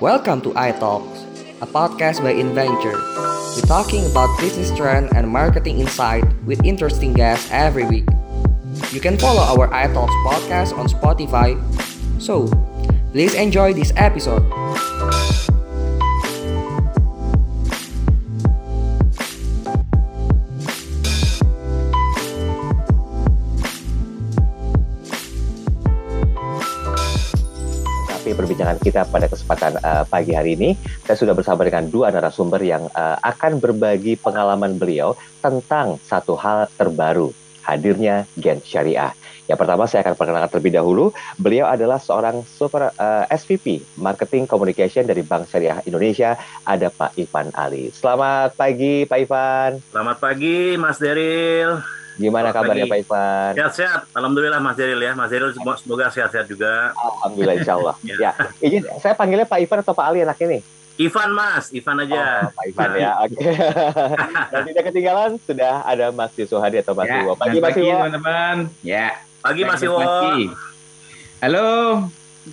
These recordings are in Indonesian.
Welcome to iTalks, a podcast by InVenture. We're talking about business trend and marketing insight with interesting guests every week. You can follow our iTalks podcast on Spotify. So, please enjoy this episode. Kita pada kesempatan uh, pagi hari ini, saya sudah bersama dengan dua narasumber yang uh, akan berbagi pengalaman beliau tentang satu hal terbaru, hadirnya Gen Syariah. Yang pertama saya akan perkenalkan terlebih dahulu, beliau adalah seorang super uh, SVP Marketing Communication dari Bank Syariah Indonesia, ada Pak Ivan Ali. Selamat pagi Pak Ivan. Selamat pagi Mas Deril. Gimana Selamat kabarnya pagi. Pak Ivan? Sehat-sehat. Alhamdulillah Mas Deril ya. Mas semua- semoga sehat-sehat juga. Alhamdulillah insya Allah. Ya. ya, izin saya panggilnya Pak Ivan atau Pak Ali enaknya nih? Ivan Mas, Ivan aja. Oh, Pak Ivan ya, oke. Dan tidak ketinggalan sudah ada Mas Yusuf Hadi atau Mas Ya, Iwo. Pagi Mas Iwo. teman-teman. Ya. Pagi Mas Iwo. Halo,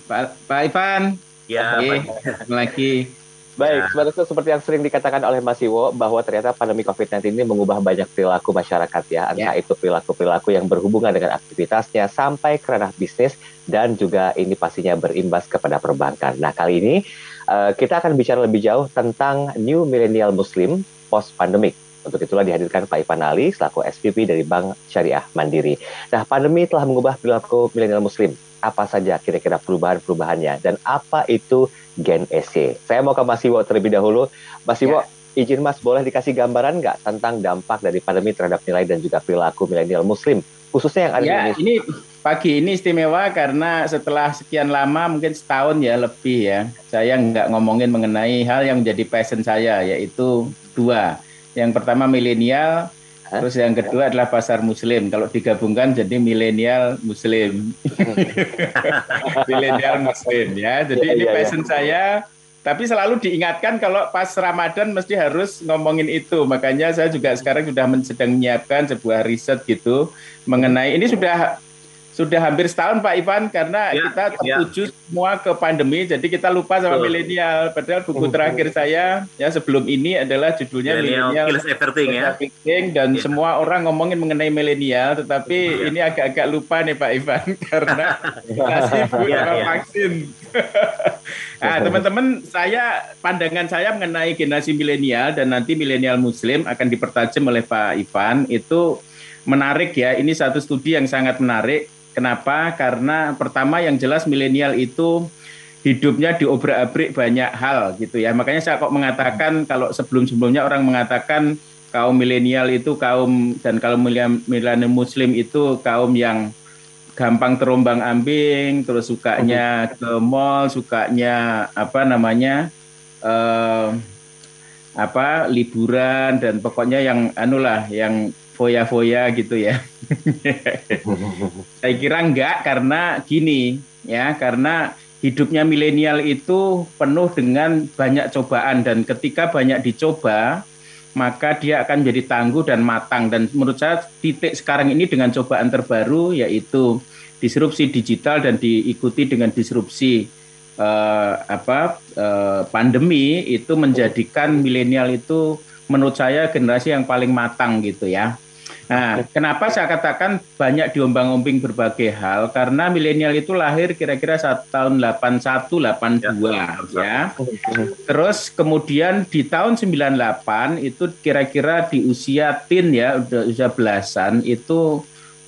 Pak, Pak Ivan. Ya, Oke, pagi. lagi. Baik, Ya. sebenarnya seperti yang sering dikatakan oleh Mas Iwo bahwa ternyata pandemi COVID-19 ini mengubah banyak perilaku masyarakat ya, entah Ya. itu perilaku-perilaku yang berhubungan dengan aktivitasnya sampai ke ranah bisnis dan juga ini pastinya berimbas kepada perbankan. Nah, kali ini eh, kita akan bicara lebih jauh tentang New Millennial Muslim post pandemic. Untuk itulah dihadirkan Pak Ivan Ali selaku SVP dari Bank Syariah Mandiri. Nah, pandemi telah mengubah perilaku milenial muslim. Apa saja kira-kira perubahan-perubahannya dan apa itu Gen SC? Saya mau ke Mas Iwo terlebih dahulu. Mas Iwo, izin Mas boleh dikasih gambaran nggak tentang dampak dari pandemi terhadap nilai dan juga perilaku milenial muslim, khususnya yang ada di Ya, Indonesia? ini pagi ini istimewa karena setelah sekian lama, mungkin setahun ya lebih ya, saya nggak ngomongin mengenai hal yang menjadi passion saya, yaitu dua. Yang pertama milenial? Terus yang kedua adalah pasar muslim. Kalau digabungkan jadi milenial muslim. milenial muslim ya. Jadi Iya, ini iya. passion saya. Tapi selalu diingatkan kalau pas Ramadan mesti harus ngomongin itu. Makanya saya juga sekarang sudah sedang menyiapkan sebuah riset gitu mengenai ini sudah sudah hampir setahun Pak Ivan karena Ya, kita ya. tertuju semua ke pandemi jadi kita lupa sama milenial padahal buku terakhir saya ya sebelum ini adalah judulnya milenial everything ya. Everything, dan Ya. semua orang ngomongin mengenai milenial tetapi Ya. ini agak-agak lupa nih Pak Ivan karena masih belum Ya, ya. vaksin. nah, teman-teman, saya pandangan saya mengenai generasi milenial dan nanti milenial muslim akan dipertajam oleh Pak Ivan itu menarik ya. Ini satu studi yang sangat menarik. Kenapa? Karena pertama yang jelas milenial itu hidupnya diobrak-abrik banyak hal gitu ya. Makanya saya kok mengatakan kalau sebelum-sebelumnya orang mengatakan kaum milenial itu kaum dan kalau milenial muslim itu kaum yang gampang terombang ambing, terus sukanya ke mall, sukanya apa namanya eh, apa liburan dan pokoknya yang anulah yang foya-foya gitu ya. Saya kira enggak karena gini ya, karena hidupnya milenial itu penuh dengan banyak cobaan dan ketika banyak dicoba maka dia akan menjadi tangguh dan matang dan menurut saya titik sekarang ini dengan cobaan terbaru yaitu disrupsi digital dan diikuti dengan disrupsi eh, apa eh, pandemi itu menjadikan milenial itu menurut saya generasi yang paling matang gitu ya. Nah, kenapa saya katakan banyak diombang-ombing berbagai hal? Karena milenial itu lahir kira-kira saat tahun 81, 82 ya. Terus kemudian di tahun 98 itu kira-kira di usia teen ya, udah usia belasan itu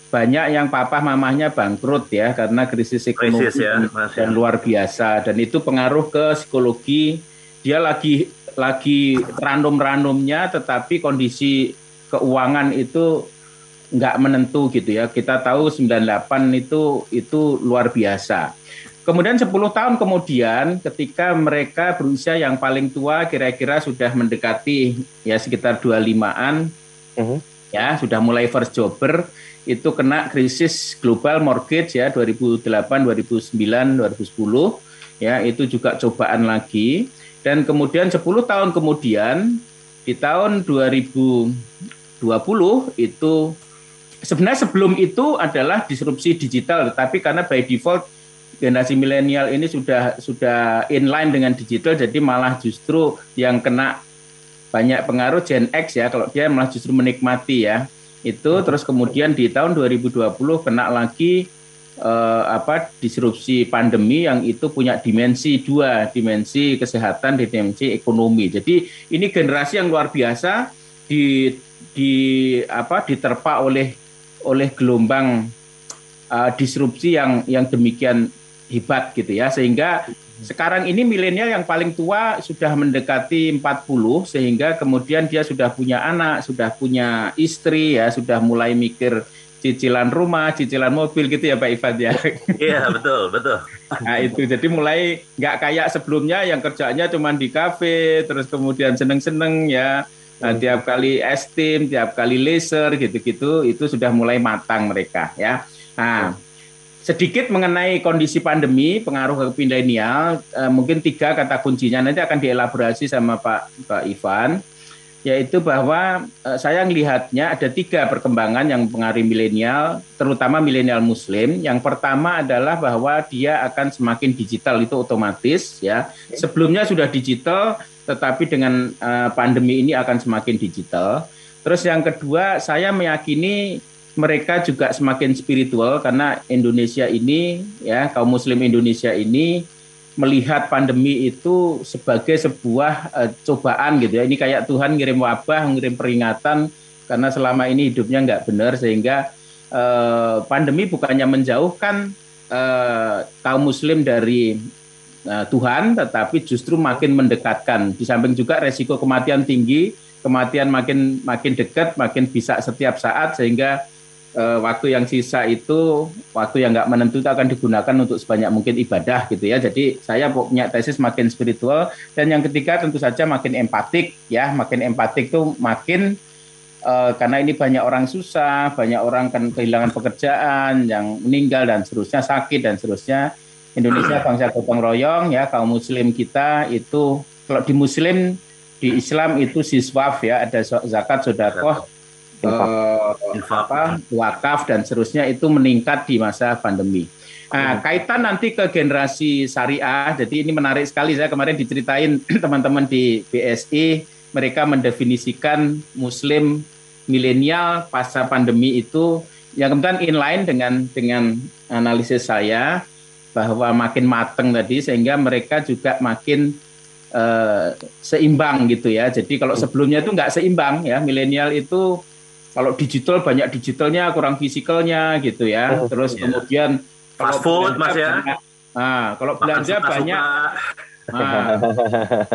banyak yang papa mamahnya bangkrut ya karena krisis ekonomi Krisis ya, dan, Mas, dan ya. luar biasa dan itu pengaruh ke psikologi dia lagi lagi ranum-ranumnya tetapi kondisi keuangan itu nggak menentu gitu ya. Kita tahu 98 itu itu luar biasa. Kemudian 10 tahun kemudian ketika mereka berusia yang paling tua kira-kira sudah mendekati ya sekitar 25-an Mhm. ya sudah mulai first jobber itu kena krisis global mortgage ya 2008 2009 2010 ya itu juga cobaan lagi dan kemudian 10 tahun kemudian di tahun 2020 itu sebenarnya sebelum itu adalah disrupsi digital tetapi karena by default generasi milenial ini sudah sudah inline dengan digital, jadi malah justru yang kena banyak pengaruh Gen X ya, kalau dia malah justru menikmati ya itu, terus kemudian di tahun 2020 kena lagi eh, apa disrupsi pandemi yang itu punya dimensi dua, dimensi kesehatan, dimensi ekonomi. Jadi ini generasi yang luar biasa di di apa diterpa oleh oleh gelombang uh, disrupsi yang yang demikian hebat gitu ya sehingga sekarang ini milenial yang paling tua sudah mendekati 40 sehingga kemudian dia sudah punya anak, sudah punya istri ya, sudah mulai mikir cicilan rumah, cicilan mobil gitu ya Pak Ivan ya. Iya betul betul. Nah itu jadi mulai nggak kayak sebelumnya yang kerjanya cuma di kafe, terus kemudian seneng-seneng ya. Nah, tiap kali esteem, tiap kali laser gitu-gitu itu sudah mulai matang mereka ya. Nah sedikit mengenai kondisi pandemi pengaruh ke milenial eh, mungkin tiga kata kuncinya nanti akan dielaborasi sama Pak Pak Ivan yaitu bahwa uh, saya melihatnya ada tiga perkembangan yang mempengaruhi milenial, terutama milenial Muslim. Yang pertama adalah bahwa dia akan semakin digital itu otomatis ya. Sebelumnya sudah digital, tetapi dengan uh, pandemi ini akan semakin digital. Terus yang kedua, saya meyakini mereka juga semakin spiritual karena Indonesia ini ya kaum Muslim Indonesia ini melihat pandemi itu sebagai sebuah uh, cobaan gitu ya. Ini kayak Tuhan ngirim wabah, ngirim peringatan karena selama ini hidupnya nggak benar sehingga uh, pandemi bukannya menjauhkan uh, kaum Muslim dari Tuhan, tetapi justru makin mendekatkan. Di samping juga resiko kematian tinggi, kematian makin makin dekat, makin bisa setiap saat sehingga uh, waktu yang sisa itu waktu yang nggak menentu itu akan digunakan untuk sebanyak mungkin ibadah gitu ya. Jadi saya punya tesis makin spiritual dan yang ketiga tentu saja makin empatik ya, makin empatik tuh makin uh, karena ini banyak orang susah, banyak orang kan kehilangan pekerjaan, yang meninggal dan seterusnya sakit dan seterusnya. Indonesia bangsa gotong royong ya kaum muslim kita itu kalau di muslim di Islam itu siswaf ya ada zakat sodakoh infak, apa, wakaf dan seterusnya itu meningkat di masa pandemi. Nah, kaitan nanti ke generasi syariah, jadi ini menarik sekali. Saya kemarin diceritain teman-teman di BSI, mereka mendefinisikan Muslim milenial pasca pandemi itu yang kemudian inline dengan dengan analisis saya bahwa makin mateng tadi sehingga mereka juga makin uh, seimbang gitu ya. Jadi kalau sebelumnya itu nggak seimbang ya, milenial itu kalau digital banyak digitalnya kurang fisikalnya gitu ya. Oh, Terus iya. kemudian fast food mas ya. Banyak, nah, kalau belanja banyak Nah,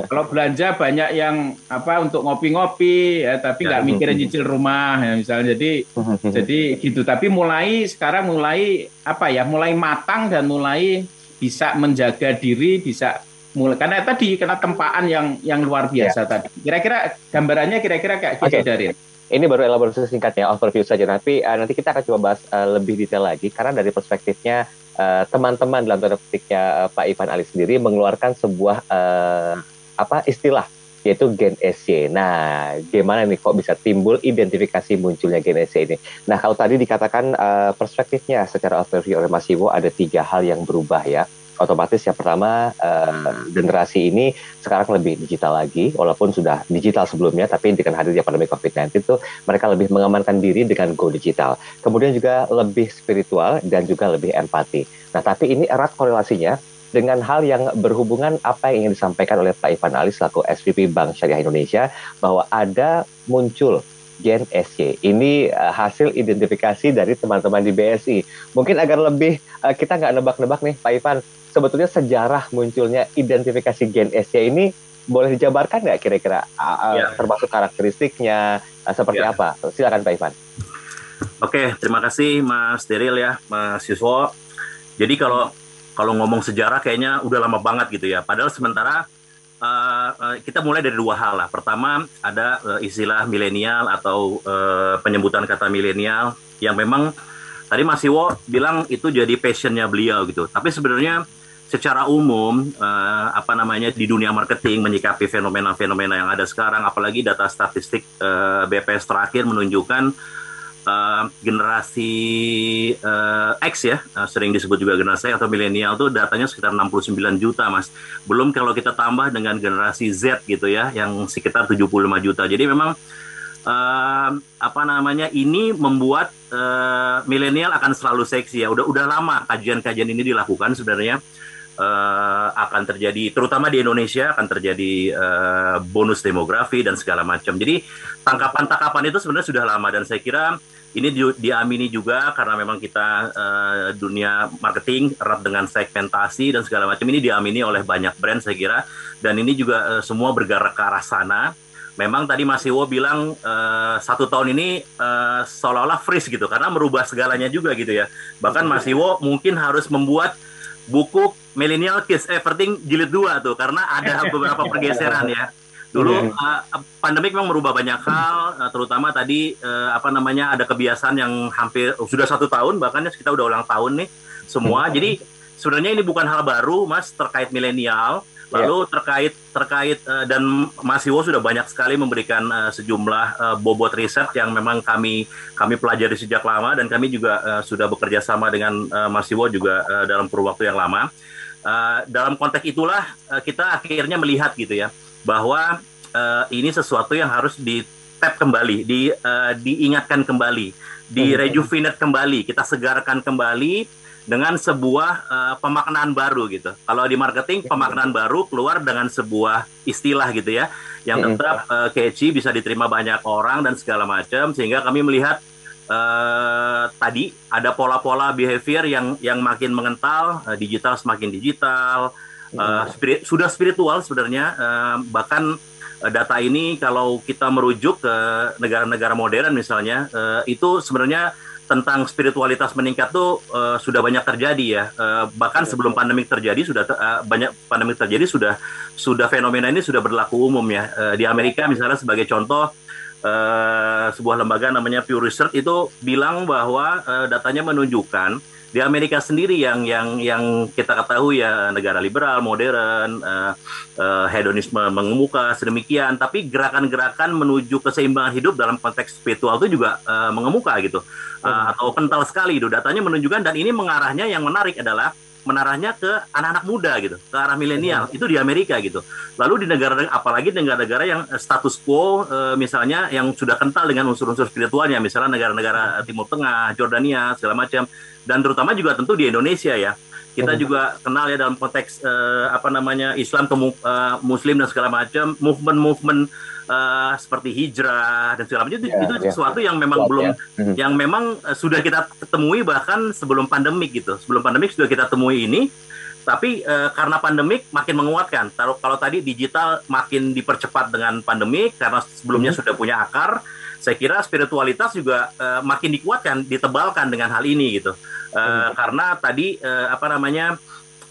kalau belanja banyak yang apa untuk ngopi-ngopi ya, tapi nggak ya. mikirin cicil rumah ya misalnya. Jadi jadi gitu. Tapi mulai sekarang mulai apa ya? Mulai matang dan mulai bisa menjaga diri, bisa mulai karena tadi karena tempaan yang yang luar biasa ya. tadi. Kira-kira gambarannya kira-kira kayak gitu okay. dari ini baru elaborasi singkatnya overview saja tapi uh, nanti kita akan coba bahas uh, lebih detail lagi karena dari perspektifnya uh, teman-teman dalam tanda petiknya uh, Pak Ivan Ali sendiri mengeluarkan sebuah uh, apa istilah yaitu Gen SY. Nah, gimana nih kok bisa timbul identifikasi munculnya Gen SY ini? Nah, kalau tadi dikatakan uh, perspektifnya secara overview oleh Mas Iwo ada tiga hal yang berubah ya otomatis yang pertama uh, generasi ini sekarang lebih digital lagi walaupun sudah digital sebelumnya tapi dengan hadirnya pandemi COVID-19 itu mereka lebih mengamankan diri dengan go digital kemudian juga lebih spiritual dan juga lebih empati nah tapi ini erat korelasinya dengan hal yang berhubungan apa yang ingin disampaikan oleh Pak Ivan Ali selaku SVP Bank Syariah Indonesia bahwa ada muncul Gen SY. Ini uh, hasil identifikasi dari teman-teman di BSI. Mungkin agar lebih uh, kita nggak nebak-nebak nih Pak Ivan, sebetulnya sejarah munculnya identifikasi Gen SY ini boleh dijabarkan nggak kira-kira ya. termasuk karakteristiknya seperti ya. apa? Silakan Pak Ivan. Oke, terima kasih Mas Deril ya, Mas Yuswo. Jadi kalau kalau ngomong sejarah kayaknya udah lama banget gitu ya. Padahal sementara uh, uh, kita mulai dari dua hal lah. Pertama ada uh, istilah milenial atau uh, penyebutan kata milenial yang memang tadi Mas Iwo bilang itu jadi passionnya beliau gitu. Tapi sebenarnya secara umum uh, apa namanya di dunia marketing menyikapi fenomena-fenomena yang ada sekarang apalagi data statistik uh, eh, BPS terakhir menunjukkan uh, generasi uh, X ya, uh, sering disebut juga generasi atau milenial tuh datanya sekitar 69 juta, Mas. Belum kalau kita tambah dengan generasi Z gitu ya, yang sekitar 75 juta. Jadi memang uh, apa namanya ini membuat uh, milenial akan selalu seksi ya. Udah udah lama kajian-kajian ini dilakukan sebenarnya uh, akan terjadi terutama di Indonesia akan terjadi uh, bonus demografi dan segala macam. Jadi tangkapan-tangkapan itu sebenarnya sudah lama dan saya kira ini di, diamini juga karena memang kita uh, dunia marketing erat dengan segmentasi dan segala macam ini diamini oleh banyak brand saya kira dan ini juga uh, semua bergerak ke arah sana memang tadi Mas Iwo bilang uh, satu tahun ini uh, seolah-olah freeze gitu karena merubah segalanya juga gitu ya. Bahkan Mas Iwo mungkin harus membuat buku Millennial Kids Everything jilid 2 tuh karena ada beberapa pergeseran ya. Dulu uh, pandemi memang merubah banyak hal, uh, terutama tadi uh, apa namanya ada kebiasaan yang hampir uh, sudah satu tahun bahkan ya kita udah ulang tahun nih semua. Jadi sebenarnya ini bukan hal baru mas terkait milenial Lalu yeah. terkait terkait uh, dan Mas Iwo sudah banyak sekali memberikan uh, sejumlah uh, bobot riset yang memang kami kami pelajari sejak lama dan kami juga uh, sudah bekerja sama dengan uh, Mas Iwo juga uh, dalam kurun waktu yang lama. Uh, dalam konteks itulah uh, kita akhirnya melihat gitu ya bahwa uh, ini sesuatu yang harus di tap kembali, di uh, diingatkan kembali, di rejuvenate kembali, kita segarkan kembali dengan sebuah uh, pemaknaan baru gitu. Kalau di marketing pemaknaan baru keluar dengan sebuah istilah gitu ya, yang tetap uh, catchy bisa diterima banyak orang dan segala macam sehingga kami melihat uh, tadi ada pola-pola behavior yang yang makin mengental, uh, digital semakin digital, uh, spirit, sudah spiritual sebenarnya uh, bahkan data ini kalau kita merujuk ke negara-negara modern misalnya uh, itu sebenarnya tentang spiritualitas meningkat tuh uh, sudah banyak terjadi ya. Uh, bahkan sebelum pandemi terjadi sudah uh, banyak pandemi terjadi sudah sudah fenomena ini sudah berlaku umum ya. Uh, di Amerika misalnya sebagai contoh uh, sebuah lembaga namanya Pew Research itu bilang bahwa uh, datanya menunjukkan di Amerika sendiri yang yang yang kita ketahui ya negara liberal, modern, uh, uh, hedonisme mengemuka sedemikian, tapi gerakan-gerakan menuju keseimbangan hidup dalam konteks spiritual itu juga uh, mengemuka gitu, uh, atau kental sekali itu. Datanya menunjukkan dan ini mengarahnya yang menarik adalah menarahnya ke anak-anak muda gitu, ke arah milenial. Itu di Amerika gitu. Lalu di negara apalagi negara-negara yang status quo e, misalnya yang sudah kental dengan unsur-unsur spiritualnya, misalnya negara-negara Timur Tengah, Jordania segala macam. Dan terutama juga tentu di Indonesia ya. Kita juga kenal ya dalam konteks uh, apa namanya Islam ke uh, Muslim dan segala macam movement-movement uh, seperti hijrah dan segala macam itu, yeah, itu yeah. sesuatu yang memang yeah, belum yeah. yang memang uh, sudah kita temui bahkan sebelum pandemik gitu sebelum pandemik sudah kita temui ini tapi uh, karena pandemik makin menguatkan kalau kalau tadi digital makin dipercepat dengan pandemik karena sebelumnya mm -hmm. sudah punya akar saya kira spiritualitas juga uh, makin dikuatkan, ditebalkan dengan hal ini gitu. Uh, hmm. Karena tadi uh, apa namanya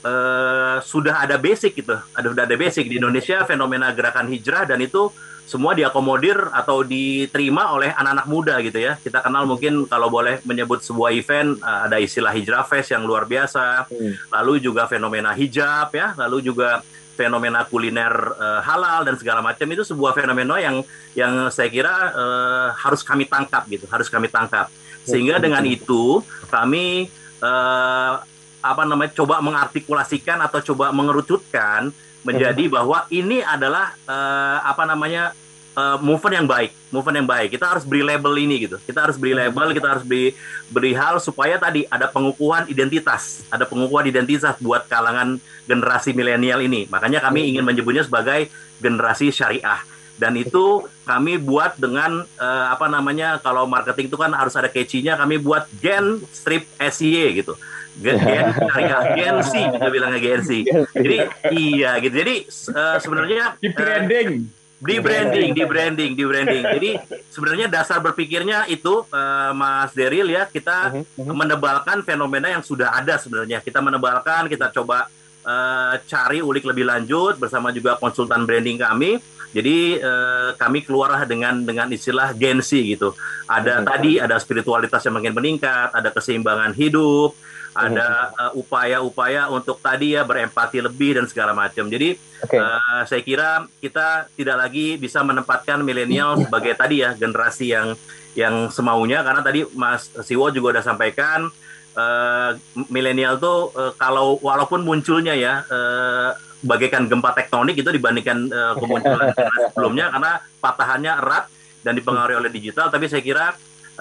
uh, sudah ada basic gitu, ada sudah ada basic di Indonesia fenomena gerakan hijrah dan itu semua diakomodir atau diterima oleh anak-anak muda gitu ya. Kita kenal mungkin kalau boleh menyebut sebuah event uh, ada istilah hijrah fest yang luar biasa. Hmm. Lalu juga fenomena hijab ya, lalu juga fenomena kuliner uh, halal dan segala macam itu sebuah fenomena yang yang saya kira uh, harus kami tangkap gitu, harus kami tangkap. Sehingga dengan itu kami uh, apa namanya coba mengartikulasikan atau coba mengerucutkan menjadi bahwa ini adalah uh, apa namanya uh, movement yang baik, movement yang baik. Kita harus beri label ini gitu. Kita harus beri label, kita harus beri beri hal supaya tadi ada pengukuhan identitas, ada pengukuhan identitas buat kalangan generasi milenial ini. Makanya kami ingin menyebutnya sebagai generasi syariah. Dan itu kami buat dengan uh, apa namanya kalau marketing itu kan harus ada catchy-nya, kami buat Gen Strip SEA gitu. Gen, gen syariah, Gen C kita bilangnya Gen C. Jadi iya gitu. Jadi uh, sebenarnya di branding uh, di branding, di branding, di branding. Jadi sebenarnya dasar berpikirnya itu uh, Mas Deril ya kita uh -huh. menebalkan fenomena yang sudah ada sebenarnya. Kita menebalkan, kita coba uh, cari ulik lebih lanjut bersama juga konsultan branding kami. Jadi uh, kami keluarlah dengan dengan istilah gensi gitu. Ada uh -huh. tadi ada spiritualitas yang makin meningkat, ada keseimbangan hidup, ada uh, upaya-upaya untuk tadi ya berempati lebih dan segala macam. Jadi okay. uh, saya kira kita tidak lagi bisa menempatkan milenial sebagai tadi ya generasi yang yang semaunya karena tadi Mas Siwo juga udah sampaikan uh, milenial tuh uh, kalau walaupun munculnya ya uh, bagaikan gempa tektonik itu dibandingkan uh, kemunculan sebelumnya karena patahannya erat dan dipengaruhi oleh digital tapi saya kira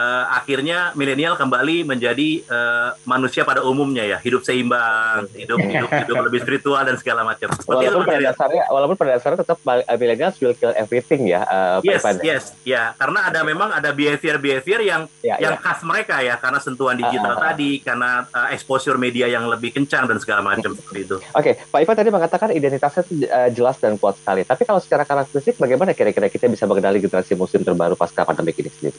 uh, akhirnya milenial kembali menjadi uh, manusia pada umumnya ya hidup seimbang hidup hidup hidup lebih spiritual dan segala macam. Walaupun pada dasarnya walaupun pada dasarnya tetap uh, milenial will kill everything ya uh, yes Pak yes ya. Karena ada memang ada behavior behavior yang ya, yang ya. khas mereka ya karena sentuhan digital uh, tadi karena uh, exposure media yang lebih kencang dan segala macam seperti itu. Oke okay. Pak Ivan tadi mengatakan identitasnya uh, jelas dan kuat sekali. Tapi kalau secara karakteristik bagaimana kira-kira kita bisa mengenali generasi muslim terbaru pasca pandemi ini sendiri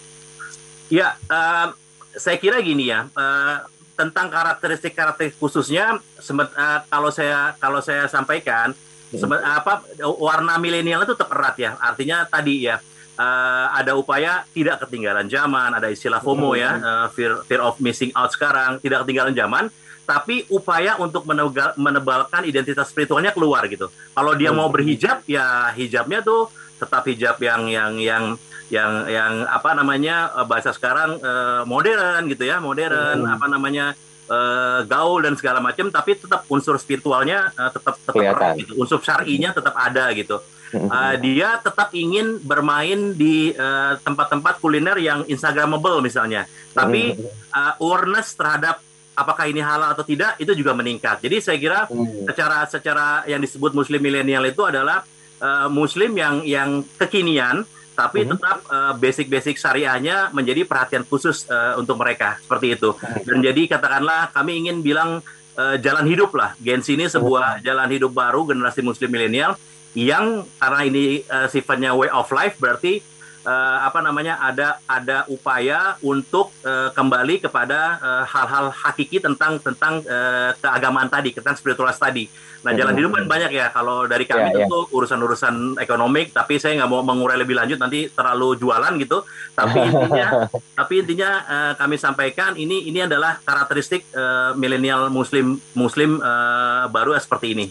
Ya, uh, saya kira gini ya. Uh, tentang karakteristik-karakteristik khususnya, sempet, uh, kalau saya kalau saya sampaikan, hmm. sempet, apa warna milenial itu tetap erat ya. Artinya tadi ya. Uh, ada upaya tidak ketinggalan zaman, ada istilah FOMO ya, uh, fear, fear of missing out sekarang, tidak ketinggalan zaman, tapi upaya untuk menegal, menebalkan identitas spiritualnya keluar gitu. Kalau dia mau berhijab, ya hijabnya tuh tetap hijab yang yang yang yang yang apa namanya eh, bahasa sekarang uh, modern gitu ya modern hmm. apa namanya uh, gaul dan segala macam tapi tetap unsur spiritualnya uh, tetap tetap erat, gitu unsur syar'inya tetap ada gitu. Uh, dia tetap ingin bermain di tempat-tempat uh, kuliner yang instagramable misalnya. Tapi uh, awareness terhadap apakah ini halal atau tidak itu juga meningkat. Jadi saya kira secara secara yang disebut muslim milenial itu adalah uh, muslim yang yang kekinian tapi mm-hmm. tetap uh, basic-basic syariahnya menjadi perhatian khusus uh, untuk mereka seperti itu. Dan jadi katakanlah kami ingin bilang uh, jalan hidup lah. Gens ini sebuah mm-hmm. jalan hidup baru generasi muslim milenial yang karena ini uh, sifatnya way of life berarti uh, apa namanya ada ada upaya untuk uh, kembali kepada hal-hal uh, hakiki tentang tentang uh, keagamaan tadi, tentang spiritualitas tadi. Nah, jalan hidup kan banyak ya. Kalau dari kami yeah, tentu yeah. urusan-urusan ekonomik, tapi saya nggak mau mengurai lebih lanjut nanti terlalu jualan gitu. Tapi intinya, tapi intinya uh, kami sampaikan ini ini adalah karakteristik uh, milenial Muslim Muslim uh, baru seperti ini.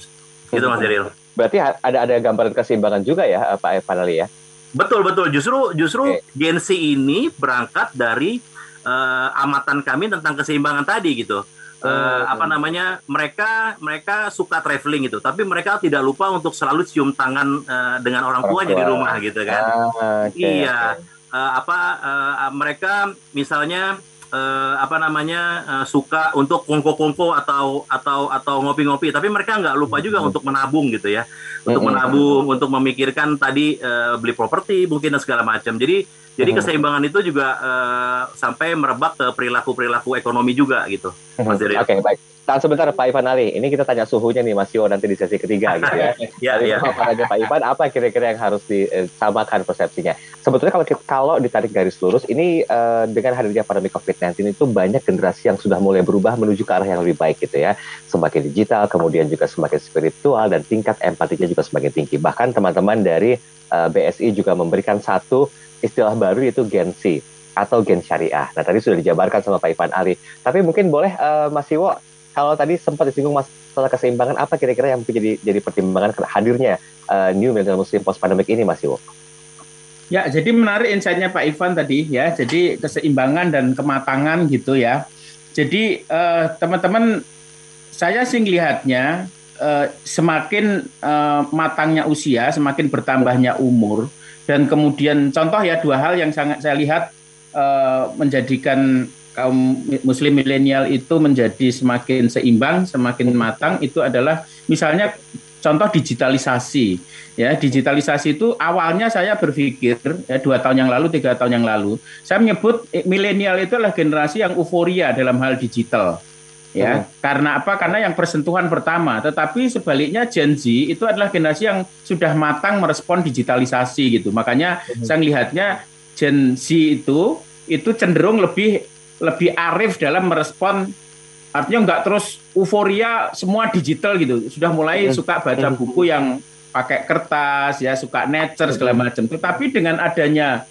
Gitu Mas Jeril. Berarti ada ada gambaran keseimbangan juga ya Pak Evan ya? Betul betul. Justru justru okay. Gen Z ini berangkat dari uh, amatan kami tentang keseimbangan tadi gitu uh, apa namanya mereka mereka suka traveling gitu tapi mereka tidak lupa untuk selalu cium tangan uh, dengan orang tuanya di rumah gitu kan ah, okay, iya okay. Uh, eh, apa uh, mereka misalnya uh, apa namanya uh, suka untuk kongko-kongko atau atau atau ngopi-ngopi tapi mereka nggak lupa juga hmm. untuk menabung gitu ya untuk hmm. menabung untuk memikirkan tadi uh, beli properti mungkin dan segala macam jadi jadi keseimbangan itu juga uh, sampai merebak ke perilaku-perilaku ekonomi juga gitu, Mas Oke, okay, baik. Tahan sebentar Pak Ivan Ali, ini kita tanya suhunya nih Mas Yo nanti di sesi ketiga gitu ya. Iya, iya. Aja Pak Ivan, apa kira-kira yang harus disamakan persepsinya? Sebetulnya kalau kalau ditarik garis lurus, ini uh, dengan hadirnya pandemi COVID-19 itu banyak generasi yang sudah mulai berubah menuju ke arah yang lebih baik gitu ya. Semakin digital, kemudian juga semakin spiritual, dan tingkat empatinya juga semakin tinggi. Bahkan teman-teman dari uh, BSI juga memberikan satu istilah baru yaitu Gen Z atau Gen Syariah. Nah tadi sudah dijabarkan sama Pak Ivan Ali. Tapi mungkin boleh uh, Mas Iwo, kalau tadi sempat disinggung masalah keseimbangan, apa kira-kira yang menjadi jadi pertimbangan hadirnya uh, New Millennial Muslim Post Pandemic ini Mas Iwo? Ya, jadi menarik insight-nya Pak Ivan tadi ya. Jadi keseimbangan dan kematangan gitu ya. Jadi uh, teman-teman, saya sih lihatnya uh, semakin uh, matangnya usia, semakin bertambahnya umur, dan kemudian contoh ya dua hal yang sangat saya lihat uh, menjadikan kaum muslim milenial itu menjadi semakin seimbang, semakin matang itu adalah misalnya contoh digitalisasi ya digitalisasi itu awalnya saya berpikir ya dua tahun yang lalu tiga tahun yang lalu saya menyebut eh, milenial itu adalah generasi yang euforia dalam hal digital ya. Hmm. Karena apa? Karena yang persentuhan pertama, tetapi sebaliknya Gen Z itu adalah generasi yang sudah matang merespon digitalisasi gitu. Makanya hmm. saya melihatnya Gen Z itu itu cenderung lebih lebih arif dalam merespon artinya nggak terus euforia semua digital gitu. Sudah mulai hmm. suka baca hmm. buku yang pakai kertas ya, suka nature segala macam. Tetapi dengan adanya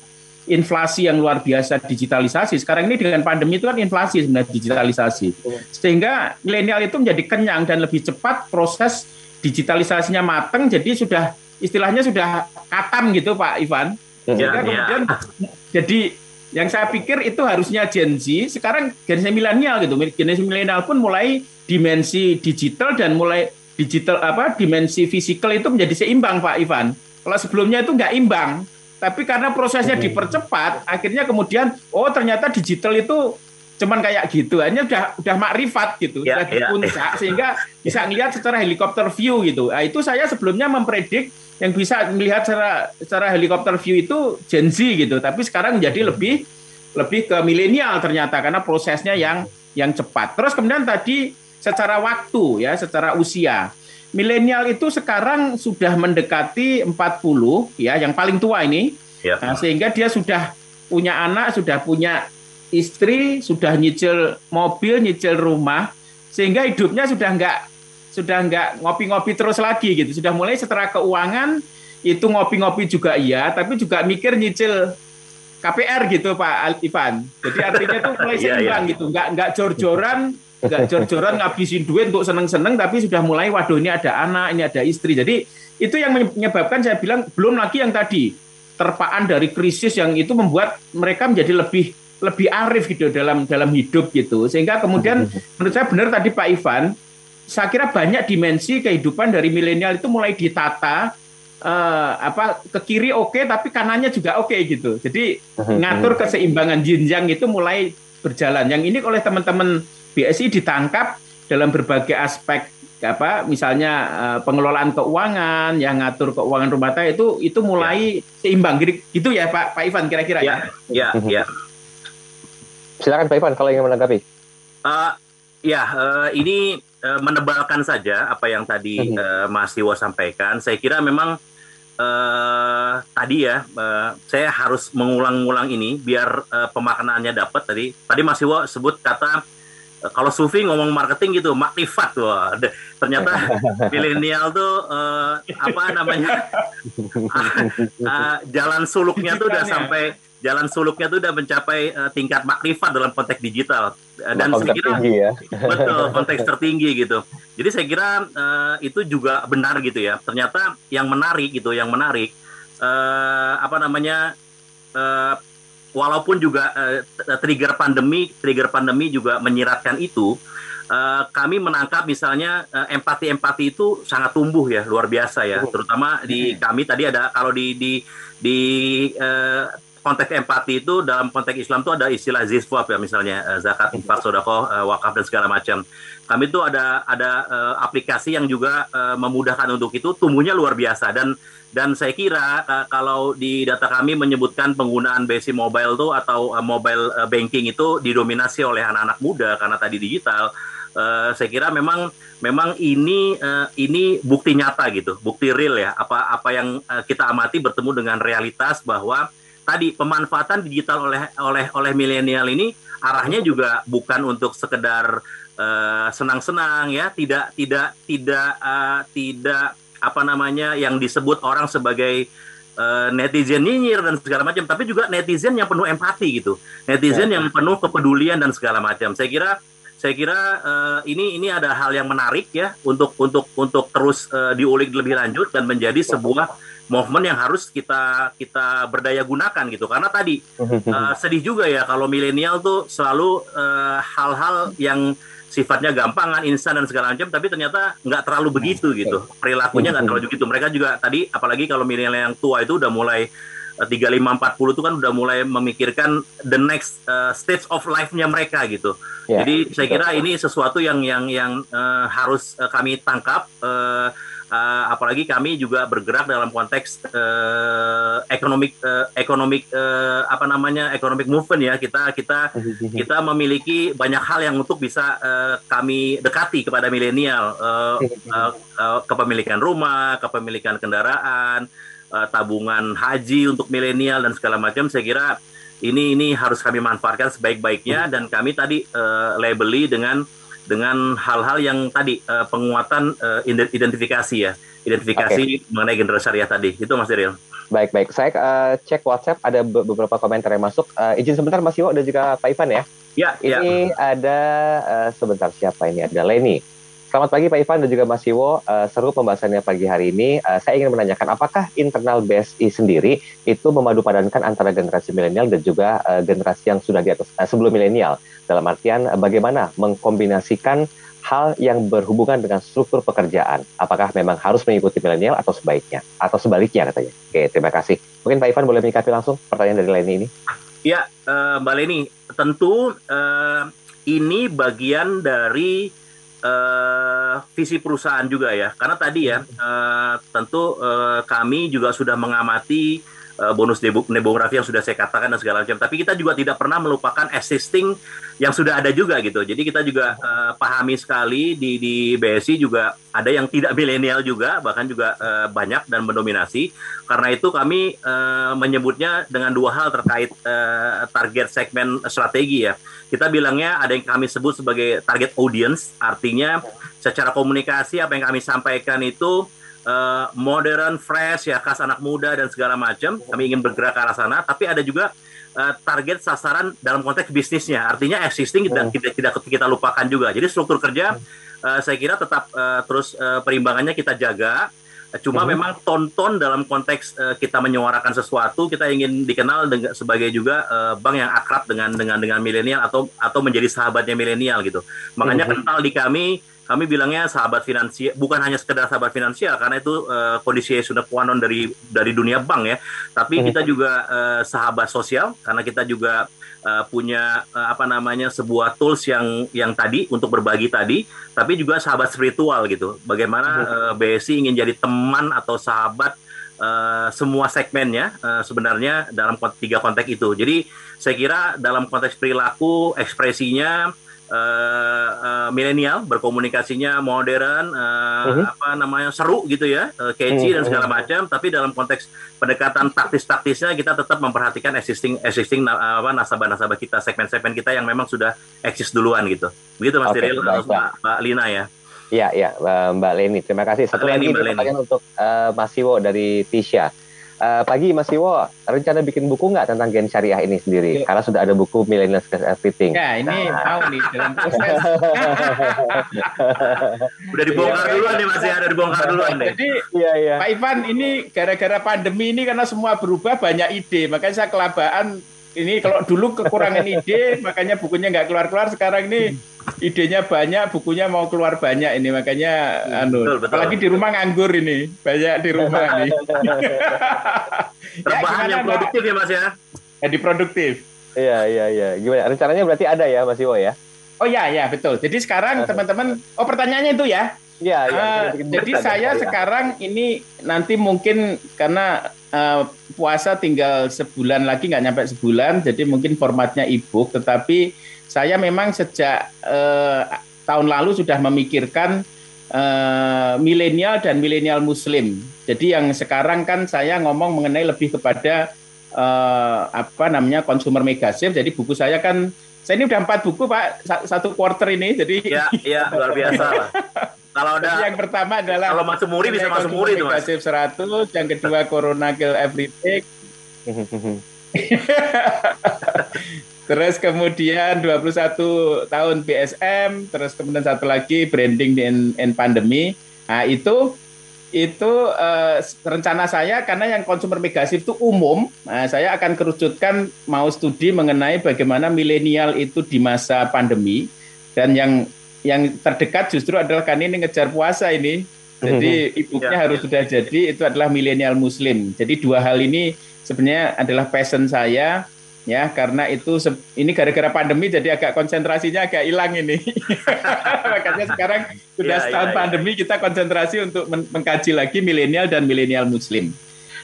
inflasi yang luar biasa digitalisasi. Sekarang ini dengan pandemi itu kan inflasi sebenarnya digitalisasi. Sehingga milenial itu menjadi kenyang dan lebih cepat proses digitalisasinya matang jadi sudah istilahnya sudah katam gitu Pak Ivan. Ya, Sehingga ya. kemudian jadi yang saya pikir itu harusnya Gen Z, sekarang generasi milenial gitu. Generasi milenial pun mulai dimensi digital dan mulai digital apa dimensi fisikal itu menjadi seimbang Pak Ivan. Kalau sebelumnya itu nggak imbang, tapi karena prosesnya dipercepat, akhirnya kemudian oh ternyata digital itu cuman kayak gitu, hanya udah udah makrifat gitu, Ya, udah di ya. puncak sehingga bisa ngelihat secara helikopter view gitu. Nah, itu saya sebelumnya mempredik yang bisa melihat secara secara helikopter view itu Gen Z gitu, tapi sekarang menjadi lebih lebih ke milenial ternyata karena prosesnya yang yang cepat. Terus kemudian tadi secara waktu ya, secara usia. Milenial itu sekarang sudah mendekati 40 ya, yang paling tua ini. Ya. Nah, sehingga dia sudah punya anak, sudah punya istri, sudah nyicil mobil, nyicil rumah, sehingga hidupnya sudah nggak sudah nggak ngopi-ngopi terus lagi gitu. Sudah mulai setelah keuangan itu ngopi-ngopi juga iya, tapi juga mikir nyicil KPR gitu Pak Ivan. Jadi artinya tuh mulai Iya, seimbang gitu, nggak nggak jor-joran, nggak jor-joran ngabisin duit untuk seneng-seneng, tapi sudah mulai waduh ini ada anak, ini ada istri. Jadi itu yang menyebabkan saya bilang belum lagi yang tadi terpaan dari krisis yang itu membuat mereka menjadi lebih lebih arif gitu dalam dalam hidup gitu. Sehingga kemudian menurut saya benar tadi Pak Ivan, saya kira banyak dimensi kehidupan dari milenial itu mulai ditata eh, apa ke kiri oke tapi kanannya juga oke gitu. Jadi ngatur keseimbangan jenjang itu mulai berjalan. Yang ini oleh teman-teman BSI ditangkap dalam berbagai aspek apa misalnya eh, pengelolaan keuangan, yang ngatur keuangan rumah tangga itu itu mulai seimbang gitu, ya Pak Pak Ivan kira-kira Ya, ya. ya, ya. Silakan Pak Ivan kalau ingin menanggapi. Eh, ya, eh, ini eh, menebalkan saja apa yang tadi eh, Mas Iwo sampaikan. Saya kira memang eh, tadi ya, eh, saya harus mengulang-ulang ini biar eh, pemaknaannya dapat tadi. Tadi Mas Iwo sebut kata eh, kalau Sufi ngomong marketing gitu, makrifat wah. Ternyata milenial tuh eh, apa namanya? eh, jalan suluknya tuh udah Pikirannya. sampai jalan suluknya tuh udah mencapai eh, tingkat makrifat dalam konteks digital Eh, dan Konsep saya kira tinggi ya. betul konteks tertinggi gitu. Jadi saya kira eh, itu juga benar gitu ya. Ternyata yang menarik gitu, yang menarik eh, apa namanya eh, walaupun juga eh, trigger pandemi, trigger pandemi juga menyiratkan itu. eh, kami menangkap misalnya eh, empati-empati itu sangat tumbuh ya luar biasa ya terutama di kami tadi ada kalau di di di eh, konteks empati itu dalam konteks Islam itu ada istilah ziswab ya misalnya eh, zakat infak sodako wakaf dan segala macam. Kami itu ada ada eh, aplikasi yang juga eh, memudahkan untuk itu tumbuhnya luar biasa. Dan dan saya kira eh, kalau di data kami menyebutkan penggunaan BSI Mobile tuh atau eh, mobile eh, banking itu didominasi oleh anak-anak muda karena tadi digital eh, saya kira memang memang ini eh, ini bukti nyata gitu bukti real ya. Apa apa yang eh, kita amati bertemu dengan realitas bahwa tadi pemanfaatan digital oleh oleh oleh milenial ini arahnya juga bukan untuk sekedar eh, senang-senang ya. Tidak tidak tidak eh, tidak apa namanya yang disebut orang sebagai eh, netizen nyinyir dan segala macam tapi juga netizen yang penuh empati gitu. Netizen yang penuh kepedulian dan segala macam. Saya kira saya kira eh, ini ini ada hal yang menarik ya untuk untuk untuk terus eh, diulik lebih lanjut dan menjadi sebuah movement yang harus kita kita berdaya gunakan gitu karena tadi eh, sedih juga ya kalau milenial tuh selalu eh, hal-hal yang sifatnya gampangan, instan dan segala macam, tapi ternyata nggak terlalu begitu gitu. Perilakunya nggak terlalu begitu. Mereka juga tadi, apalagi kalau milenial yang tua itu udah mulai eh, 35 40 itu kan udah mulai memikirkan the next eh, stage of life-nya mereka gitu. Ya, Jadi saya kira ini sesuatu yang yang yang eh, harus eh, kami tangkap. eh, eh, apalagi kami juga bergerak dalam konteks eh, ekonomik eh, ekonomik eh, apa namanya ekonomik movement ya. Kita kita kita memiliki banyak hal yang untuk bisa eh, kami dekati kepada milenial. Eh, eh, eh, kepemilikan rumah kepemilikan kendaraan eh, tabungan haji untuk milenial dan segala macam. Saya kira ini ini harus kami manfaatkan sebaik-baiknya dan kami tadi eh, labeli dengan dengan hal-hal yang tadi eh, penguatan ident- identifikasi ya identifikasi mengenai generasi syariah tadi itu Mas Daryl. Baik, baik. Saya uh, cek WhatsApp ada beberapa komentar yang masuk. Uh, izin sebentar Mas Iwo dan juga Pak Ivan ya. Ya, ini ya. ada uh, sebentar siapa ini? Ada Leni. Selamat pagi Pak Ivan dan juga Mas Iwo. Uh, seru pembahasannya pagi hari ini. Uh, saya ingin menanyakan apakah internal BSI sendiri itu memadupadankan antara generasi milenial dan juga uh, generasi yang sudah di atas uh, sebelum milenial. Dalam artian uh, bagaimana mengkombinasikan hal yang berhubungan dengan struktur pekerjaan. Apakah memang harus mengikuti milenial atau sebaiknya? Atau sebaliknya katanya. Oke, terima kasih. Mungkin Pak Ivan boleh menyikapi langsung pertanyaan dari Leni ini? Ya, uh, Mbak Leni, tentu uh, ini bagian dari uh, visi perusahaan juga ya. Karena tadi ya, uh, tentu uh, kami juga sudah mengamati uh, bonus demografi yang sudah saya katakan dan segala macam. Tapi kita juga tidak pernah melupakan existing yang sudah ada juga gitu. Jadi kita juga uh, pahami sekali di di BSI juga ada yang tidak milenial juga, bahkan juga uh, banyak dan mendominasi. Karena itu kami uh, menyebutnya dengan dua hal terkait uh, target segmen strategi ya. Kita bilangnya ada yang kami sebut sebagai target audience, artinya secara komunikasi apa yang kami sampaikan itu uh, modern, fresh ya khas anak muda dan segala macam. Kami ingin bergerak ke arah sana, tapi ada juga uh, target sasaran dalam konteks bisnisnya. Artinya existing dan oh. tidak tidak kita lupakan juga. Jadi struktur kerja uh, saya kira tetap uh, terus uh, perimbangannya kita jaga. Cuma uh-huh. memang tonton dalam konteks uh, kita menyuarakan sesuatu, kita ingin dikenal dengan, sebagai juga uh, bank yang akrab dengan dengan dengan milenial atau atau menjadi sahabatnya milenial gitu. Makanya uh-huh. kental di kami kami bilangnya sahabat finansial bukan hanya sekedar sahabat finansial karena itu uh, kondisi sudah kuanon dari dari dunia bank ya tapi hmm. kita juga uh, sahabat sosial karena kita juga uh, punya uh, apa namanya sebuah tools yang yang tadi untuk berbagi tadi tapi juga sahabat spiritual gitu bagaimana uh, BSI ingin jadi teman atau sahabat Uh, semua segmennya uh, sebenarnya dalam tiga konteks itu. Jadi saya kira dalam konteks perilaku, ekspresinya, uh, uh, milenial berkomunikasinya modern uh, uh-huh. apa namanya seru gitu ya uh, catchy uh-huh. dan segala macam tapi dalam konteks pendekatan taktis-taktisnya kita tetap memperhatikan existing existing uh, apa nasabah-nasabah kita segmen-segmen kita yang memang sudah eksis duluan gitu begitu Mas okay, Tiril Mbak, Mbak Lina ya Iya, iya, Mbak Leni. Terima kasih. Satu Leni, lagi pertanyaan untuk uh, Mas Siwo dari Tisha. Uh, pagi Mas Iwo, rencana bikin buku nggak tentang gen syariah ini sendiri? Ya. Karena sudah ada buku Millennials Everything. Ya, ini nah. tahu nih dalam proses. udah dibongkar ya, duluan nih Mas ya, udah dibongkar duluan deh. Jadi, ya, ya. Pak Ivan, ini gara-gara pandemi ini karena semua berubah banyak ide, makanya saya kelabaan ini kalau dulu kekurangan ide, makanya bukunya nggak keluar-keluar. Sekarang ini idenya banyak, bukunya mau keluar banyak ini, makanya anu. Betul, betul. Apalagi di rumah nganggur ini, banyak di rumah ini. Rebahan ya, yang produktif ya Mas ya? Jadi produktif. Iya, iya, iya. Gimana? Rencananya berarti ada ya Mas Iwo ya? Oh iya, iya betul. Jadi sekarang teman-teman, oh pertanyaannya itu ya? Iya, iya. Uh, jadi saya ya. sekarang ini nanti mungkin karena uh, puasa tinggal sebulan lagi nggak nyampe sebulan, jadi mungkin formatnya ebook. Tetapi saya memang sejak uh, tahun lalu sudah memikirkan uh, milenial dan milenial Muslim. Jadi yang sekarang kan saya ngomong mengenai lebih kepada uh, apa namanya consumer mega safe. Jadi buku saya kan saya ini udah empat buku pak satu quarter ini. Jadi ya, ya luar biasa lah. Kalau ada yang pertama adalah kalau masuk muri bisa masuk muri itu Mas. 100, yang kedua Corona Kill Everything. terus kemudian 21 tahun BSM, terus kemudian satu lagi branding in, in pandemi. Nah, itu itu uh, rencana saya karena yang konsumer megasif itu umum, nah, saya akan kerucutkan mau studi mengenai bagaimana milenial itu di masa pandemi dan yang yang terdekat justru adalah kan ini ngejar puasa ini. Jadi mhm. ibunya ya, harus ya. sudah jadi itu adalah milenial muslim. Jadi dua hal ini sebenarnya adalah passion saya ya karena itu ini gara-gara pandemi jadi agak konsentrasinya agak hilang ini. Makanya sekarang sudah ya, setahun ya, ya. pandemi kita konsentrasi untuk mengkaji lagi milenial dan milenial muslim.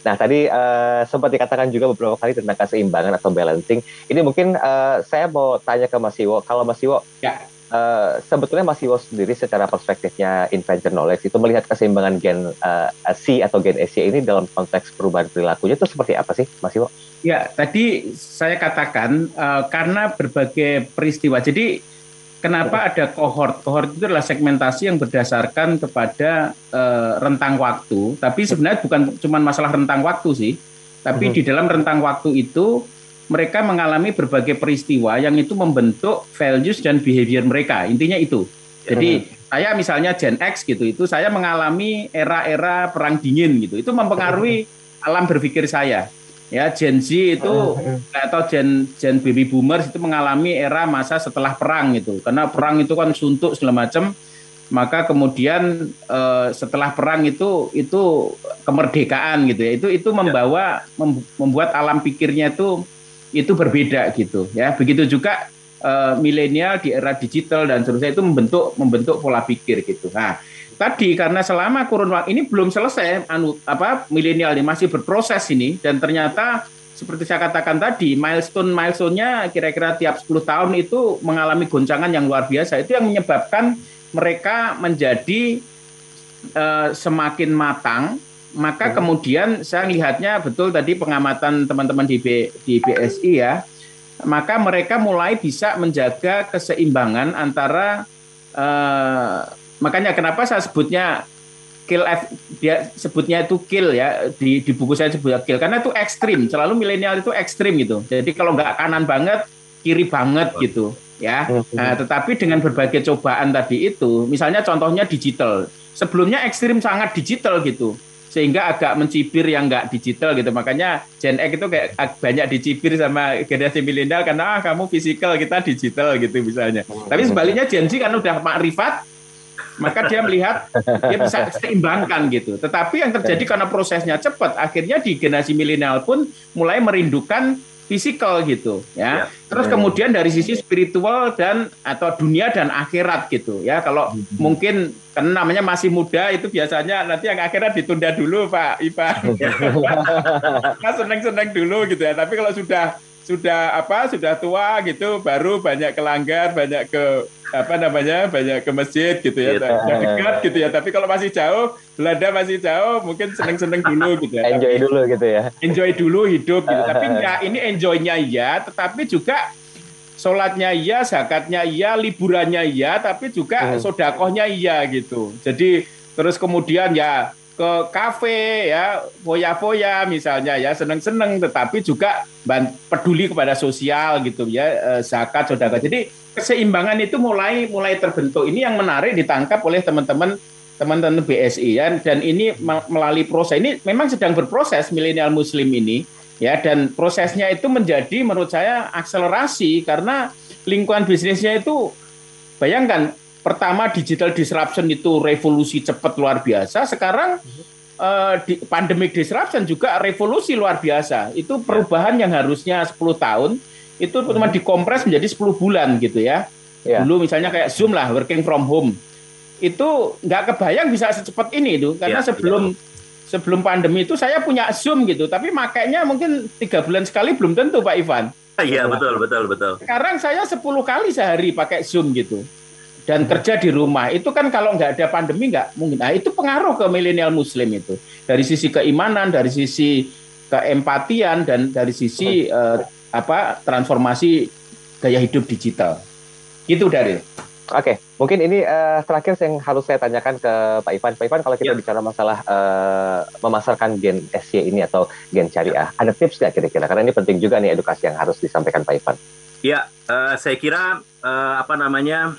Nah tadi uh, sempat dikatakan juga beberapa kali tentang keseimbangan atau balancing. Ini mungkin uh, saya mau tanya ke Mas Iwo. Kalau Mas Iwo ya Uh, sebetulnya Mas Iwo sendiri secara perspektifnya inventor knowledge itu melihat keseimbangan gen uh, C atau gen Asia ini dalam konteks perubahan perilakunya itu seperti apa sih Mas Iwo? Ya tadi saya katakan uh, karena berbagai peristiwa jadi kenapa ada cohort cohort itu adalah segmentasi yang berdasarkan kepada uh, rentang waktu. Tapi sebenarnya bukan cuma masalah rentang waktu sih Tapi di dalam rentang waktu itu mereka mengalami berbagai peristiwa yang itu membentuk values dan behavior mereka. Intinya itu. Jadi saya misalnya Gen X gitu, itu saya mengalami era-era perang dingin gitu. Itu mempengaruhi alam berpikir saya. Ya, Gen Z itu atau Gen Gen baby boomers itu mengalami era masa setelah perang gitu. Karena perang itu kan suntuk segala macam. Maka kemudian eh, setelah perang itu itu kemerdekaan gitu ya. Itu itu membawa mem, membuat alam pikirnya itu itu berbeda gitu ya. Begitu juga uh, milenial di era digital dan seterusnya itu membentuk membentuk pola pikir gitu. Nah, tadi karena selama kurun waktu ini belum selesai anu apa milenial ini masih berproses ini dan ternyata seperti saya katakan tadi milestone milestone-nya kira-kira tiap 10 tahun itu mengalami goncangan yang luar biasa itu yang menyebabkan mereka menjadi uh, semakin matang maka hmm. kemudian saya lihatnya betul tadi pengamatan teman-teman di B, di BSI ya. Maka mereka mulai bisa menjaga keseimbangan antara uh, makanya kenapa saya sebutnya kill F, dia sebutnya itu kill ya. Di, di buku saya sebutnya kill. Karena itu ekstrim. Selalu milenial itu ekstrim gitu. Jadi kalau nggak kanan banget kiri banget gitu ya. Nah, tetapi dengan berbagai cobaan tadi itu misalnya contohnya digital. Sebelumnya ekstrim sangat digital gitu sehingga agak mencibir yang nggak digital gitu. Makanya Gen X itu kayak banyak dicibir sama generasi milenial karena ah kamu fisikal kita digital gitu misalnya. Tapi sebaliknya Gen Z kan udah makrifat maka dia melihat dia bisa seimbangkan gitu. Tetapi yang terjadi karena prosesnya cepat, akhirnya di generasi milenial pun mulai merindukan fisikal gitu ya. ya. Terus kemudian dari sisi spiritual dan atau dunia dan akhirat gitu ya. Kalau hmm. mungkin karena namanya masih muda itu biasanya nanti yang akhirat ditunda dulu Pak Ipa. Nah, seneng-seneng dulu gitu ya. Tapi kalau sudah sudah apa sudah tua gitu baru banyak kelanggar banyak ke apa namanya banyak ke masjid gitu ya. Gitu. dekat gitu ya. Tapi kalau masih jauh Belanda masih jauh mungkin seneng seneng dulu gitu ya. Enjoy tapi, dulu gitu ya. enjoy dulu hidup gitu. Tapi ya ini enjoynya ya tetapi juga sholatnya iya zakatnya iya liburannya iya tapi juga hmm. sodakohnya iya gitu. Jadi terus kemudian ya ke kafe ya foya-foya misalnya ya seneng-seneng. Tetapi juga peduli kepada sosial gitu ya eh, zakat saudara jadi keseimbangan itu mulai mulai terbentuk. Ini yang menarik ditangkap oleh teman-teman teman-teman BSI ya. Dan ini melalui proses. Ini memang sedang berproses milenial muslim ini ya. Dan prosesnya itu menjadi menurut saya akselerasi. Karena lingkungan bisnisnya itu bayangkan pertama digital disruption itu revolusi cepat luar biasa. Sekarang di, pandemic disruption juga revolusi luar biasa. Itu perubahan yang harusnya 10 tahun itu cuma dikompres menjadi 10 bulan gitu ya. Yeah. Dulu misalnya kayak Zoom lah, working from home. Itu nggak kebayang bisa secepat ini itu karena yeah, sebelum yeah. sebelum pandemi itu saya punya Zoom gitu, tapi makainya mungkin tiga bulan sekali belum tentu Pak Ivan. Iya betul betul betul. Sekarang saya 10 kali sehari pakai Zoom gitu dan kerja di rumah itu kan kalau nggak ada pandemi nggak mungkin. Nah itu pengaruh ke milenial Muslim itu dari sisi keimanan, dari sisi keempatian dan dari sisi uh, apa transformasi gaya hidup digital. Itu dari. Oke, okay. mungkin ini uh, terakhir yang harus saya tanyakan ke Pak Ivan. Pak Ivan, kalau kita ya. bicara masalah uh, memasarkan gen SY ini atau gen syariah, ada tips nggak kira-kira? Karena ini penting juga nih edukasi yang harus disampaikan Pak Ivan. Ya, uh, saya kira uh, apa namanya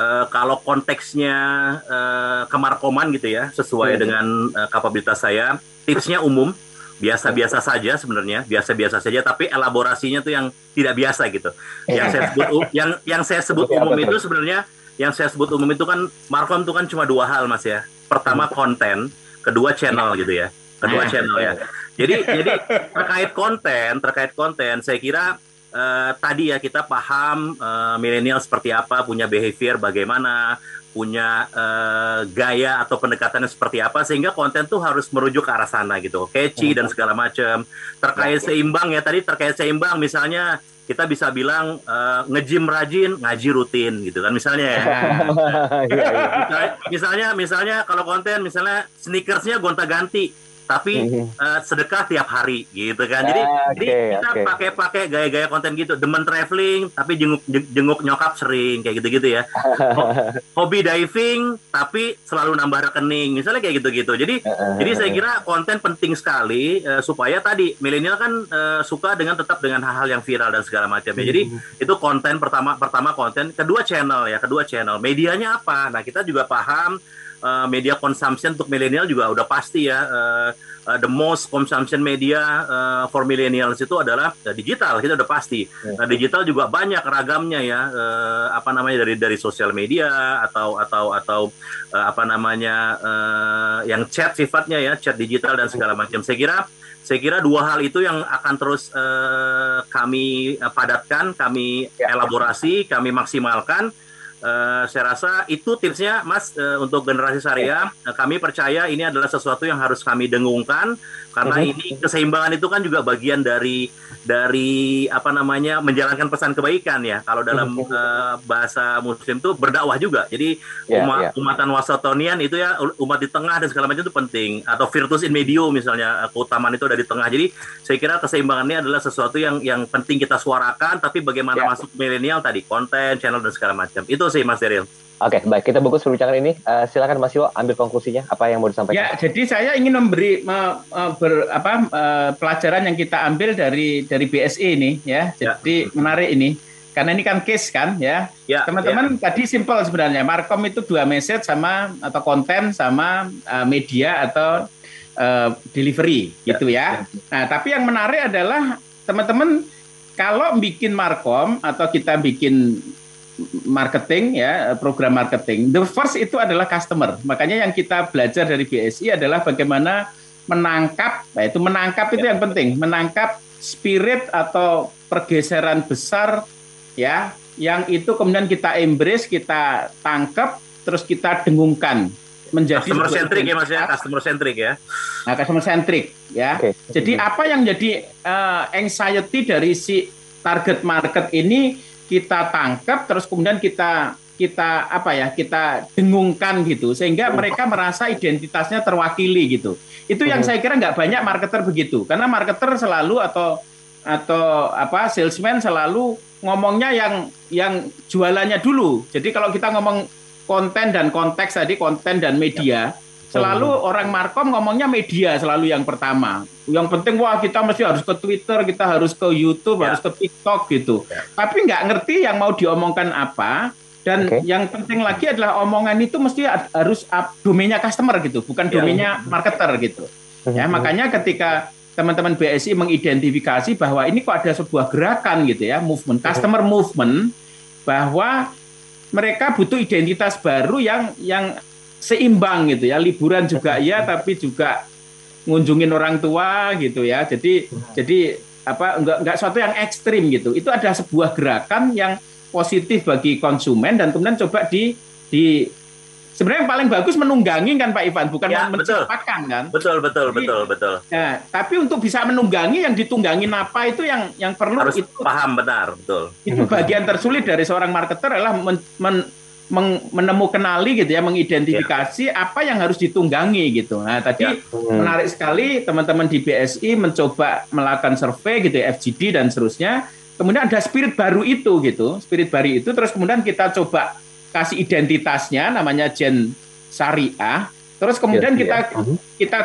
uh, kalau konteksnya uh, kemarkoman gitu ya sesuai hmm. dengan uh, kapabilitas saya tipsnya umum biasa-biasa saja sebenarnya biasa-biasa saja tapi elaborasinya tuh yang tidak biasa gitu. Yang saya sebut yang yang saya sebut umum itu sebenarnya yang saya sebut umum itu kan markom itu kan cuma dua hal mas ya. Pertama hmm. konten kedua channel gitu ya. Kedua channel ya. Jadi jadi terkait konten terkait konten saya kira uh, tadi ya kita paham uh, milenial seperti apa, punya behavior bagaimana, punya uh, gaya atau pendekatannya seperti apa sehingga konten tuh harus merujuk ke arah sana gitu, catchy dan segala macam. Terkait seimbang ya tadi terkait seimbang misalnya kita bisa bilang uh, ngejim rajin, ngaji rutin gitu kan misalnya ya. Iya, iya. misalnya misalnya kalau konten misalnya sneakersnya gonta-ganti tapi uh, sedekah tiap hari gitu kan. Jadi, okay, jadi kita okay. pakai-pakai gaya-gaya konten gitu. Demen traveling tapi jenguk jenguk nyokap sering kayak gitu-gitu ya. Hobi diving tapi selalu nambah rekening. Misalnya kayak gitu-gitu. Jadi jadi saya kira konten penting sekali uh, supaya tadi milenial kan uh, suka dengan tetap dengan hal-hal yang viral dan segala macam ya. Jadi itu konten pertama pertama konten, kedua channel ya, kedua channel. Medianya apa? Nah, kita juga paham uh, media consumption untuk milenial juga udah pasti ya. Uh, uh, the most consumption media uh, for millennials itu adalah uh, digital. Kita udah pasti. Uh, digital juga banyak ragamnya ya. Uh, apa namanya dari dari sosial media atau atau atau uh, apa namanya uh, yang chat sifatnya ya chat digital dan segala macam. Saya kira saya kira dua hal itu yang akan terus uh, kami padatkan, kami ya. elaborasi, kami maksimalkan Uh, saya rasa itu tipsnya, Mas, uh, untuk generasi syariah. Uh, kami percaya ini adalah sesuatu yang harus kami dengungkan karena -huh. ini keseimbangan itu kan juga bagian dari dari apa namanya menjalankan pesan kebaikan ya. Kalau dalam uh bahasa muslim itu berdakwah juga. Jadi yeah, umat yeah. umatan wasatonian itu ya umat di tengah dan segala macam itu penting. Atau virtus in medio misalnya uh, keutamaan itu ada di tengah. Jadi saya kira keseimbangannya adalah sesuatu yang yang penting kita suarakan tapi bagaimana yeah. masuk milenial tadi konten channel dan segala macam. Itu sih Mas Daryl Oke, okay, baik. Kita bungkus perbincangan ini. Uh, silakan Mas Iwo ambil konklusinya. Apa yang mau disampaikan? Ya, jadi saya ingin memberi me, uh, ber, apa, uh, pelajaran yang kita ambil dari dari BSI ini, ya. ya. Jadi ya. menarik ini. Karena ini kan case kan, ya. ya Teman-teman ya. tadi simpel sebenarnya. Markom itu dua message sama atau konten sama uh, media atau uh, delivery, ya. gitu ya. Nah, tapi yang menarik adalah teman-teman kalau bikin markom atau kita bikin marketing ya program marketing. The first itu adalah customer. Makanya yang kita belajar dari BSI adalah bagaimana menangkap nah itu menangkap itu yang penting. Menangkap spirit atau pergeseran besar ya yang itu kemudian kita embrace kita tangkap terus kita dengungkan menjadi customer centric ya mas ya? customer centric ya? Nah customer centric ya. Okay. jadi apa yang jadi uh, anxiety dari si target market ini kita tangkap terus kemudian kita kita apa ya kita dengungkan gitu sehingga mereka merasa identitasnya terwakili gitu. Itu yang saya kira nggak banyak marketer begitu karena marketer selalu atau atau apa salesman selalu ngomongnya yang yang jualannya dulu. Jadi kalau kita ngomong konten dan konteks tadi konten dan media Selalu orang markom ngomongnya media selalu yang pertama. Yang penting wah kita mesti harus ke Twitter, kita harus ke YouTube, ya. harus ke TikTok gitu. Ya. Tapi nggak ngerti yang mau diomongkan apa. Dan okay. yang penting lagi adalah omongan itu mesti harus domainnya customer gitu, bukan ya. domainnya marketer gitu. Ya makanya ketika teman-teman BSI mengidentifikasi bahwa ini kok ada sebuah gerakan gitu ya, movement, customer movement, bahwa mereka butuh identitas baru yang yang seimbang gitu ya. Liburan juga ya tapi juga ngunjungin orang tua gitu ya. Jadi jadi apa enggak enggak suatu yang ekstrim gitu. Itu ada sebuah gerakan yang positif bagi konsumen dan kemudian coba di di sebenarnya yang paling bagus menunggangi kan Pak Ivan? Bukan ya, menciptakan kan? Betul betul Jadi, betul betul. ya tapi untuk bisa menunggangi yang ditunggangi apa itu yang yang perlu harus itu paham benar betul. itu bagian tersulit dari seorang marketer adalah men, men, menemukan kenali gitu ya, mengidentifikasi ya. apa yang harus ditunggangi gitu. Nah, tadi ya. hmm. menarik sekali teman-teman di BSI mencoba melakukan survei gitu ya, FGD dan seterusnya. Kemudian ada spirit baru itu gitu, spirit baru itu terus kemudian kita coba kasih identitasnya namanya Gen Syariah. Terus kemudian ya, kita ya. kita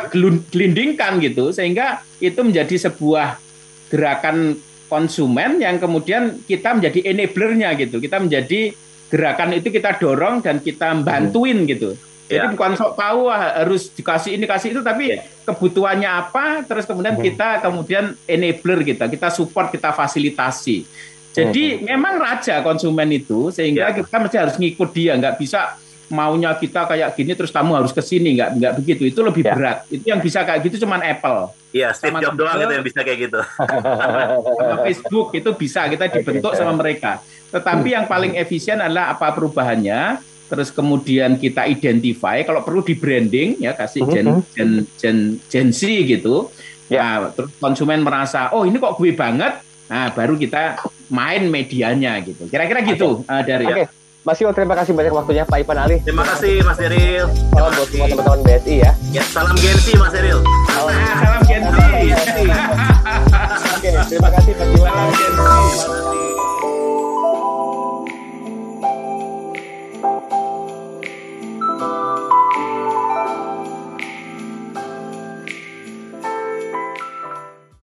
gelindingkan gitu sehingga itu menjadi sebuah gerakan konsumen yang kemudian kita menjadi enablernya gitu. Kita menjadi gerakan itu kita dorong dan kita bantuin hmm. gitu. Jadi ya. bukan sok tahu harus dikasih ini kasih itu, tapi ya. kebutuhannya apa, terus kemudian hmm. kita kemudian enabler kita, kita support, kita fasilitasi. Jadi hmm. memang raja konsumen itu, sehingga ya. kita mesti harus ngikut dia, nggak bisa maunya kita kayak gini terus kamu harus ke sini nggak nggak begitu itu lebih ya. berat itu yang bisa kayak gitu cuman Apple Iya, Steve Jobs doang itu yang bisa kayak gitu. sama Facebook itu bisa kita dibentuk sama mereka. Tetapi yang paling efisien adalah apa perubahannya, terus kemudian kita identify kalau perlu di branding ya kasih gen mhm. gen gen gen Z gitu. Ya. Nah, terus konsumen merasa oh ini kok gue banget. Nah, baru kita main medianya gitu. Kira-kira gitu okay. uh, dari okay. Mas Yul, terima kasih banyak waktunya Pak Ipan Ali. Terima kasih Mas Eril. Salam buat semua teman-teman BSI ya. Ya, salam Gensi Mas Eril. Salam, salam Gensi. Oke, terima kasih Pak Ipan. Salam Gensi.